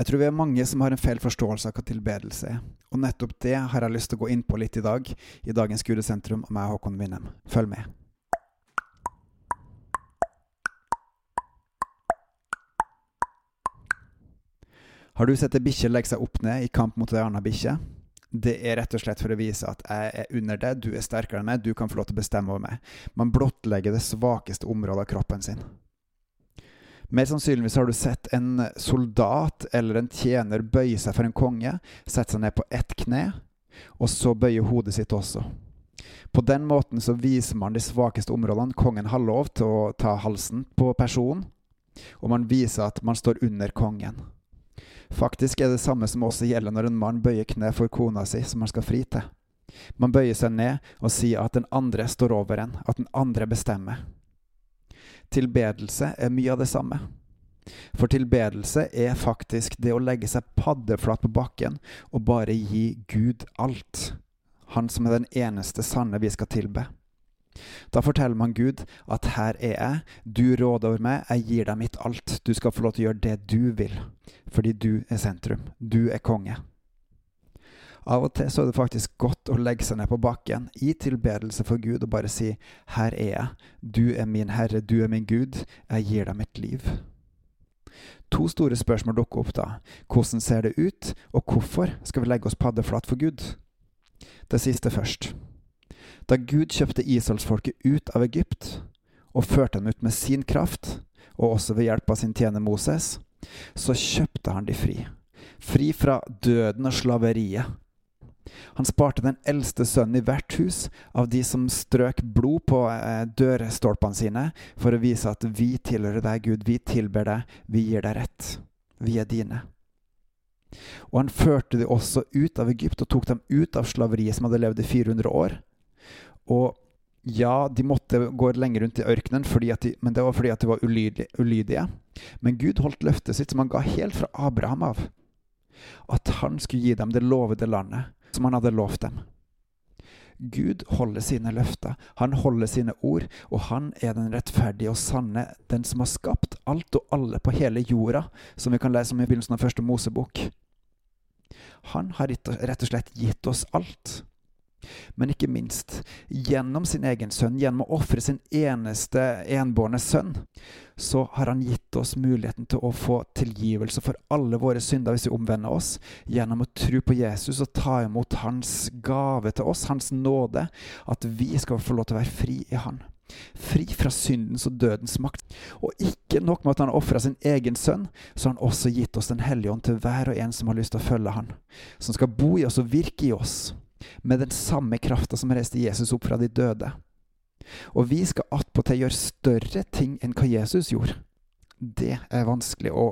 Jeg tror vi er mange som har en feil forståelse av hva tilbedelse er, og nettopp det har jeg lyst til å gå inn på litt i dag, i dagens Gudesentrum og meg, og Håkon Winnem. Følg med. Har du sett ei bikkje legge seg opp ned i kamp mot ei anna bikkje? Det er rett og slett for å vise at jeg er under deg, du er sterkere enn meg, du kan få lov til å bestemme over meg. Man blottlegger det svakeste området av kroppen sin. Mer sannsynligvis har du sett en soldat eller en tjener bøye seg for en konge, sette seg ned på ett kne, og så bøye hodet sitt også. På den måten så viser man de svakeste områdene. Kongen har lov til å ta halsen på personen, og man viser at man står under kongen. Faktisk er det samme som også gjelder når en mann bøyer kne for kona si, som han skal fri til. Man bøyer seg ned og sier at den andre står over en, at den andre bestemmer. Tilbedelse er mye av det samme. For tilbedelse er faktisk det å legge seg paddeflat på bakken og bare gi Gud alt. Han som er den eneste sanne vi skal tilbe. Da forteller man Gud at her er jeg, du råder over meg, jeg gir deg mitt alt, du skal få lov til å gjøre det du vil, fordi du er sentrum, du er konge. Av og til så er det faktisk godt å legge seg ned på bakken i tilbedelse for Gud og bare si her er jeg, du er min Herre, du er min Gud, jeg gir deg mitt liv. To store spørsmål dukker opp da. Hvordan ser det ut, og hvorfor skal vi legge oss paddeflat for Gud? Det siste først. Da Gud kjøpte Israelsfolket ut av Egypt og førte dem ut med sin kraft, og også ved hjelp av sin tjener Moses, så kjøpte han de fri. Fri fra døden og slaveriet. Han sparte den eldste sønnen i hvert hus av de som strøk blod på eh, dørstolpene sine, for å vise at vi tilhører deg, Gud, vi tilber deg, vi gir deg rett. Vi er dine. Og han førte de også ut av Egypt og tok dem ut av slaveriet som hadde levd i 400 år, og ja, de måtte gå lenger rundt i ørkenen, de, men det var fordi at de var ulydige. Men Gud holdt løftet sitt, som han ga helt fra Abraham av. At han skulle gi dem det lovede landet, som han hadde lovt dem. Gud holder sine løfter, han holder sine ord, og han er den rettferdige og sanne, den som har skapt alt og alle på hele jorda, som vi kan lese om i begynnelsen av første Mosebok. Han har rett og slett gitt oss alt. Men ikke minst, gjennom sin egen sønn, gjennom å ofre sin eneste enbårne sønn, så har han gitt oss muligheten til å få tilgivelse for alle våre synder hvis vi omvender oss, gjennom å tro på Jesus og ta imot hans gave til oss, hans nåde, at vi skal få lov til å være fri i han. Fri fra syndens og dødens makt. Og ikke nok med at han ofra sin egen sønn, så har han også gitt oss Den hellige ånd til hver og en som har lyst til å følge han, som skal bo i oss og virke i oss med den samme krafta som reiste Jesus opp fra de døde. Og vi skal attpåtil gjøre større ting enn hva Jesus gjorde. Det er vanskelig å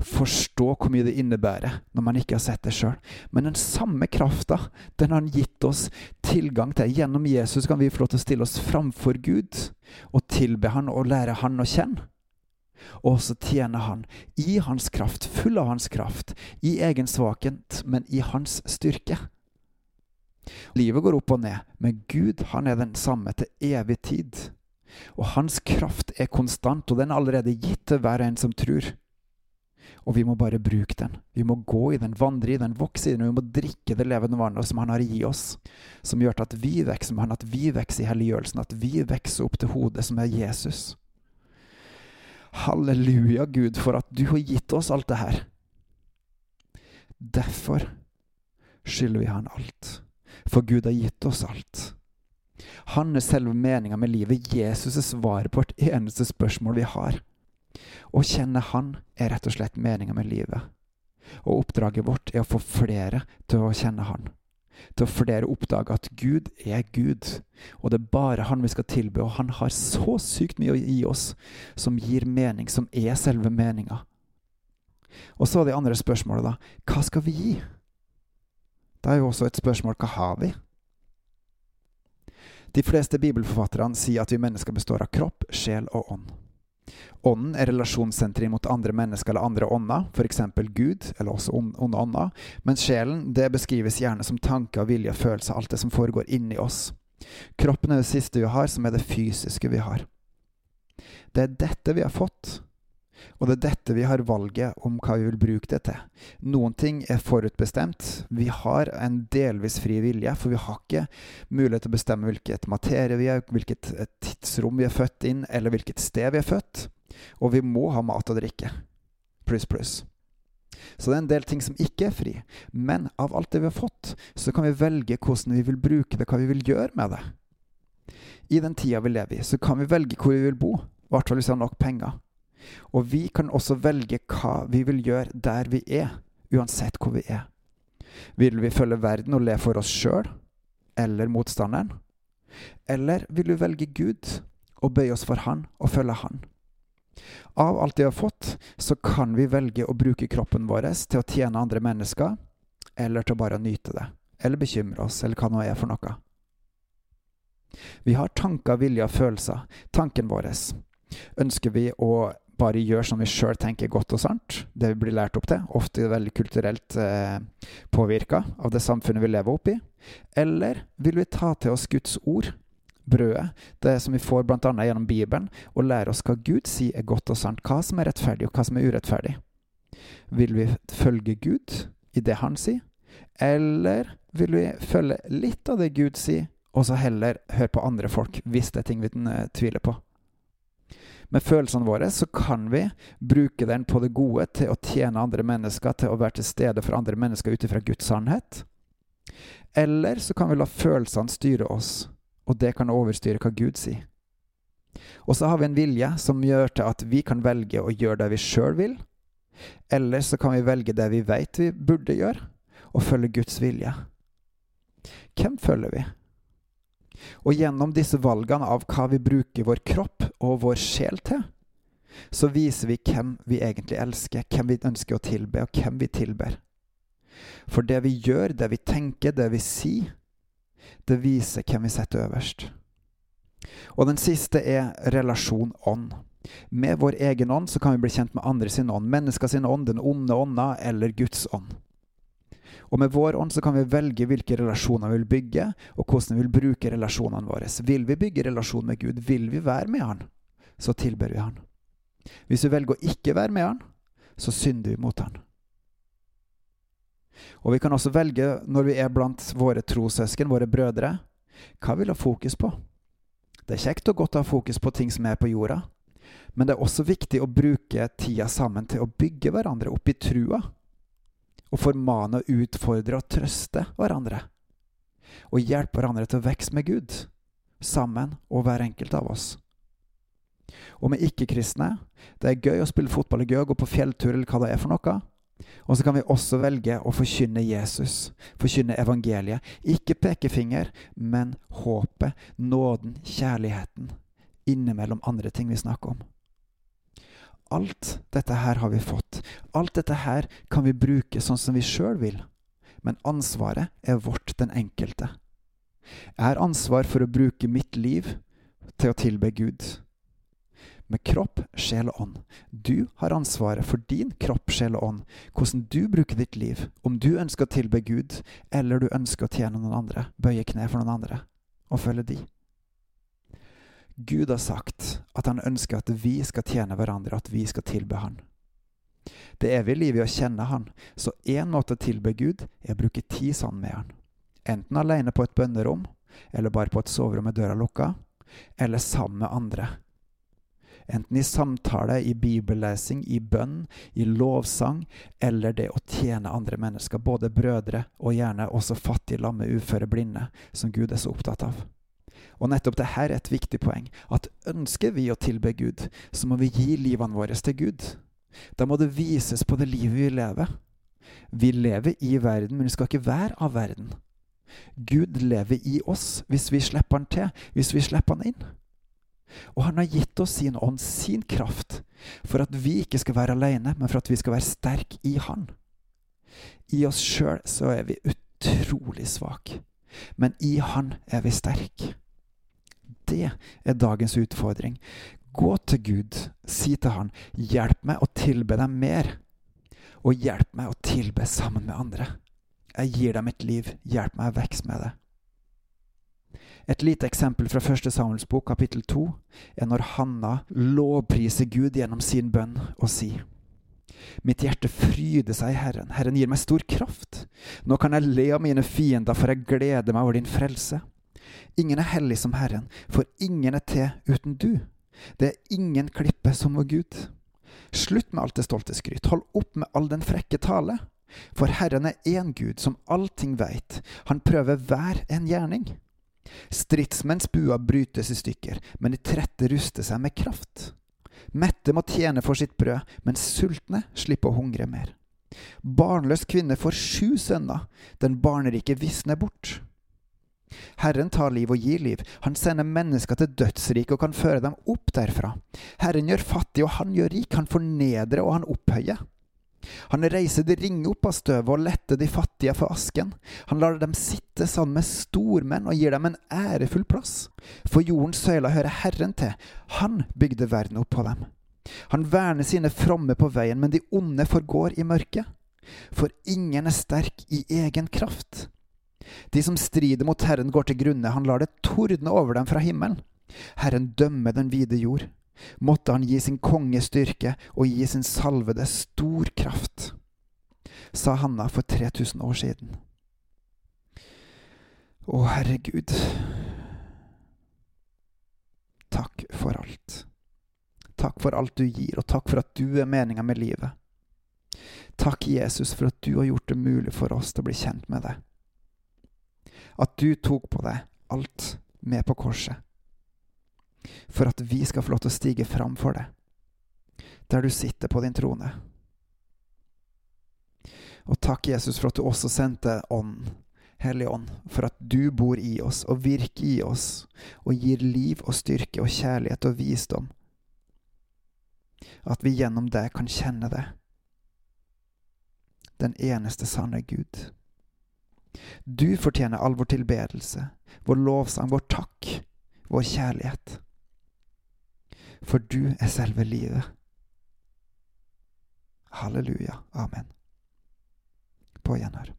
forstå hvor mye det innebærer når man ikke har sett det sjøl. Men den samme krafta, den har han gitt oss tilgang til. Gjennom Jesus kan vi få lov til å stille oss framfor Gud og tilbe Han og lære Han å kjenne. Og så tjene Han i Hans kraft, full av Hans kraft, i egen svakhet, men i Hans styrke. Livet går opp og ned, men Gud han er den samme til evig tid. Og hans kraft er konstant, og den er allerede gitt til hver en som tror. Og vi må bare bruke den. Vi må gå i den, vandre i den, vokse i den. Og vi må drikke det levende vannet som Han har gitt oss, som gjør at vi vokser med Han, at vi vokser i helliggjørelsen, at vi vokser opp til hodet, som er Jesus. Halleluja, Gud, for at du har gitt oss alt det her. Derfor skylder vi Han alt for Gud har gitt oss alt. Han er selve meninga med livet. Jesus er svaret på hvert eneste spørsmål vi har. Å kjenne Han er rett og slett meninga med livet. Og oppdraget vårt er å få flere til å kjenne Han. Til å flere oppdage at Gud er Gud, og det er bare Han vi skal tilbe. Og Han har så sykt mye å gi oss, som gir mening, som er selve meninga. Og så det andre spørsmålet, da. Hva skal vi gi? Det er jo også et spørsmål hva har vi? De fleste bibelforfatterne sier at vi mennesker består av kropp, sjel og ånd. Ånden er relasjonssenteret mot andre mennesker eller andre ånder, f.eks. Gud, eller også onde ånder, mens sjelen det beskrives gjerne som tanker, vilje, følelser, alt det som foregår inni oss. Kroppen er det siste vi har, som er det fysiske vi har. Det er dette vi har fått. Og det er dette vi har valget om hva vi vil bruke det til. Noen ting er forutbestemt. Vi har en delvis fri vilje, for vi har ikke mulighet til å bestemme hvilket materie vi er, hvilket tidsrom vi er født inn, eller hvilket sted vi er født. Og vi må ha mat og drikke. Pluss, pluss. Så det er en del ting som ikke er fri. Men av alt det vi har fått, så kan vi velge hvordan vi vil bruke det, hva vi vil gjøre med det. I den tida vi lever i, så kan vi velge hvor vi vil bo. I hvert fall hvis vi har nok penger. Og vi kan også velge hva vi vil gjøre der vi er, uansett hvor vi er. Vil vi følge verden og le for oss sjøl, eller motstanderen? Eller vil vi velge Gud og bøye oss for Han og følge Han? Av alt vi har fått, så kan vi velge å bruke kroppen vår til å tjene andre mennesker, eller til å bare nyte det, eller bekymre oss, eller hva nå er for noe. Vi har tanker, vilje og følelser. Tanken vår. Ønsker vi å bare gjør som vi sjøl tenker godt og sant, det vi blir lært opp til, ofte veldig kulturelt eh, påvirka av det samfunnet vi lever opp i? Eller vil vi ta til oss Guds ord brødet, det som vi får bl.a. gjennom Bibelen, og lære oss hva Gud sier er godt og sant, hva som er rettferdig, og hva som er urettferdig. Vil vi følge Gud i det han sier, eller vil vi følge litt av det Gud sier, og så heller høre på andre folk, hvis det er ting vi eh, tviler på? Med følelsene våre så kan vi bruke den på det gode til å tjene andre mennesker, til å være til stede for andre mennesker ut ifra Guds sannhet. Eller så kan vi la følelsene styre oss og det kan overstyre hva Gud sier. Og så har vi en vilje som gjør til at vi kan velge å gjøre det vi sjøl vil, eller så kan vi velge det vi veit vi burde gjøre, og følge Guds vilje. Hvem følger vi? Og gjennom disse valgene av hva vi bruker vår kropp og vår sjel til, så viser vi hvem vi egentlig elsker, hvem vi ønsker å tilbe, og hvem vi tilber. For det vi gjør, det vi tenker, det vi sier, det viser hvem vi setter øverst. Og den siste er relasjon ånd. Med vår egen ånd så kan vi bli kjent med andre sin ånd. Mennesker sin ånd, den onde ånda eller Guds ånd. Og med vår ånd så kan vi velge hvilke relasjoner vi vil bygge, og hvordan vi vil bruke relasjonene våre. Vil vi bygge relasjon med Gud, vil vi være med Han, så tilber vi Han. Hvis vi velger å ikke være med Han, så synder vi mot Han. Og vi kan også velge, når vi er blant våre trossøsken, våre brødre, hva vi vil ha fokus på. Det er kjekt og godt å ha fokus på ting som er på jorda, men det er også viktig å bruke tida sammen til å bygge hverandre opp i trua. Og formane og utfordre og trøste hverandre. Og hjelpe hverandre til å vokse med Gud, sammen og hver enkelt av oss. Og med ikke-kristne Det er gøy å spille fotball, er gøy å gå på fjelltur eller hva det er for noe. Og så kan vi også velge å forkynne Jesus, forkynne evangeliet. Ikke pekefinger, men håpet, nåden, kjærligheten. Innimellom andre ting vi snakker om. Alt dette her har vi fått. Alt dette her kan vi bruke sånn som vi sjøl vil. Men ansvaret er vårt, den enkelte. Jeg har ansvar for å bruke mitt liv til å tilbe Gud med kropp, sjel og ånd. Du har ansvaret for din kropp, sjel og ånd, hvordan du bruker ditt liv, om du ønsker å tilbe Gud, eller du ønsker å tjene noen andre, bøye kne for noen andre, og følge de. Gud har sagt at han ønsker at vi skal tjene hverandre, at vi skal tilbe Han. Det evige livet i å kjenne Han, så én måte å tilbe Gud er å bruke tid sammen med Han. Enten alene på et bønnerom, eller bare på et soverom med døra lukka, eller sammen med andre Enten i samtale, i bibellesing, i bønn, i lovsang, eller det å tjene andre mennesker, både brødre og gjerne også fattige, lamme, uføre, blinde, som Gud er så opptatt av. Og nettopp dette er et viktig poeng, at ønsker vi å tilbe Gud, så må vi gi livene våre til Gud. Da må det vises på det livet vi lever. Vi lever i verden, men vi skal ikke være av verden. Gud lever i oss hvis vi slipper Han til, hvis vi slipper Han inn. Og han har gitt oss sin ånd, sin kraft, for at vi ikke skal være alene, men for at vi skal være sterke i Han. I oss sjøl så er vi utrolig svake, men i Han er vi sterke. Det er dagens utfordring. Gå til Gud, si til Han, hjelp meg å tilbe deg mer, og hjelp meg å tilbe sammen med andre. Jeg gir deg mitt liv, hjelp meg å vokse med det. Et lite eksempel fra første Samuels bok, kapittel to, er når Hanna lovpriser Gud gjennom sin bønn og sier Mitt hjerte fryder seg i Herren. Herren gir meg stor kraft. Nå kan jeg le av mine fiender, for jeg gleder meg over din frelse. Ingen er hellig som Herren, for ingen er til uten du. Det er ingen klippe som vår Gud. Slutt med alt det stolte skryt. Hold opp med all den frekke tale. For Herren er én Gud som allting veit. Han prøver hver en gjerning. Stridsmenns buer brytes i stykker, men de trette ruster seg med kraft. Mette må tjene for sitt brød, mens sultne slipper å hungre mer. Barnløs kvinne får sju sønner, den barnerike visner bort. Herren tar liv og gir liv, han sender mennesker til dødsriket og kan føre dem opp derfra. Herren gjør fattig og han gjør rik, han fornedrer og han opphøyer. Han reiser de ringe opp av støvet og letter de fattige for asken. Han lar dem sitte sammen med stormenn og gir dem en ærefull plass. For jordens søyler hører Herren til. Han bygde verden opp på dem. Han verner sine fromme på veien, men de onde forgår i mørket. For ingen er sterk i egen kraft. De som strider mot Herren, går til grunne. Han lar det tordne over dem fra himmelen. Herren dømmer den vide jord. Måtte han gi sin konge styrke og gi sin salvede stor kraft, sa Hanna for 3000 år siden. Å, herregud. Takk for alt. Takk for alt du gir, og takk for at du er meninga med livet. Takk, Jesus, for at du har gjort det mulig for oss til å bli kjent med deg. At du tok på deg alt med på korset for at vi skal få lov til å stige fram for deg, der du sitter på din trone. Og takk, Jesus, for at du også sendte Ånden, Hellig Ånd, for at du bor i oss og virker i oss og gir liv og styrke og kjærlighet og visdom. At vi gjennom det kan kjenne det. Den eneste sanne Gud. Du fortjener all vår tilbedelse, vår lovsang, vår takk, vår kjærlighet for du er selve livet. Halleluja. Amen. På gjenhør.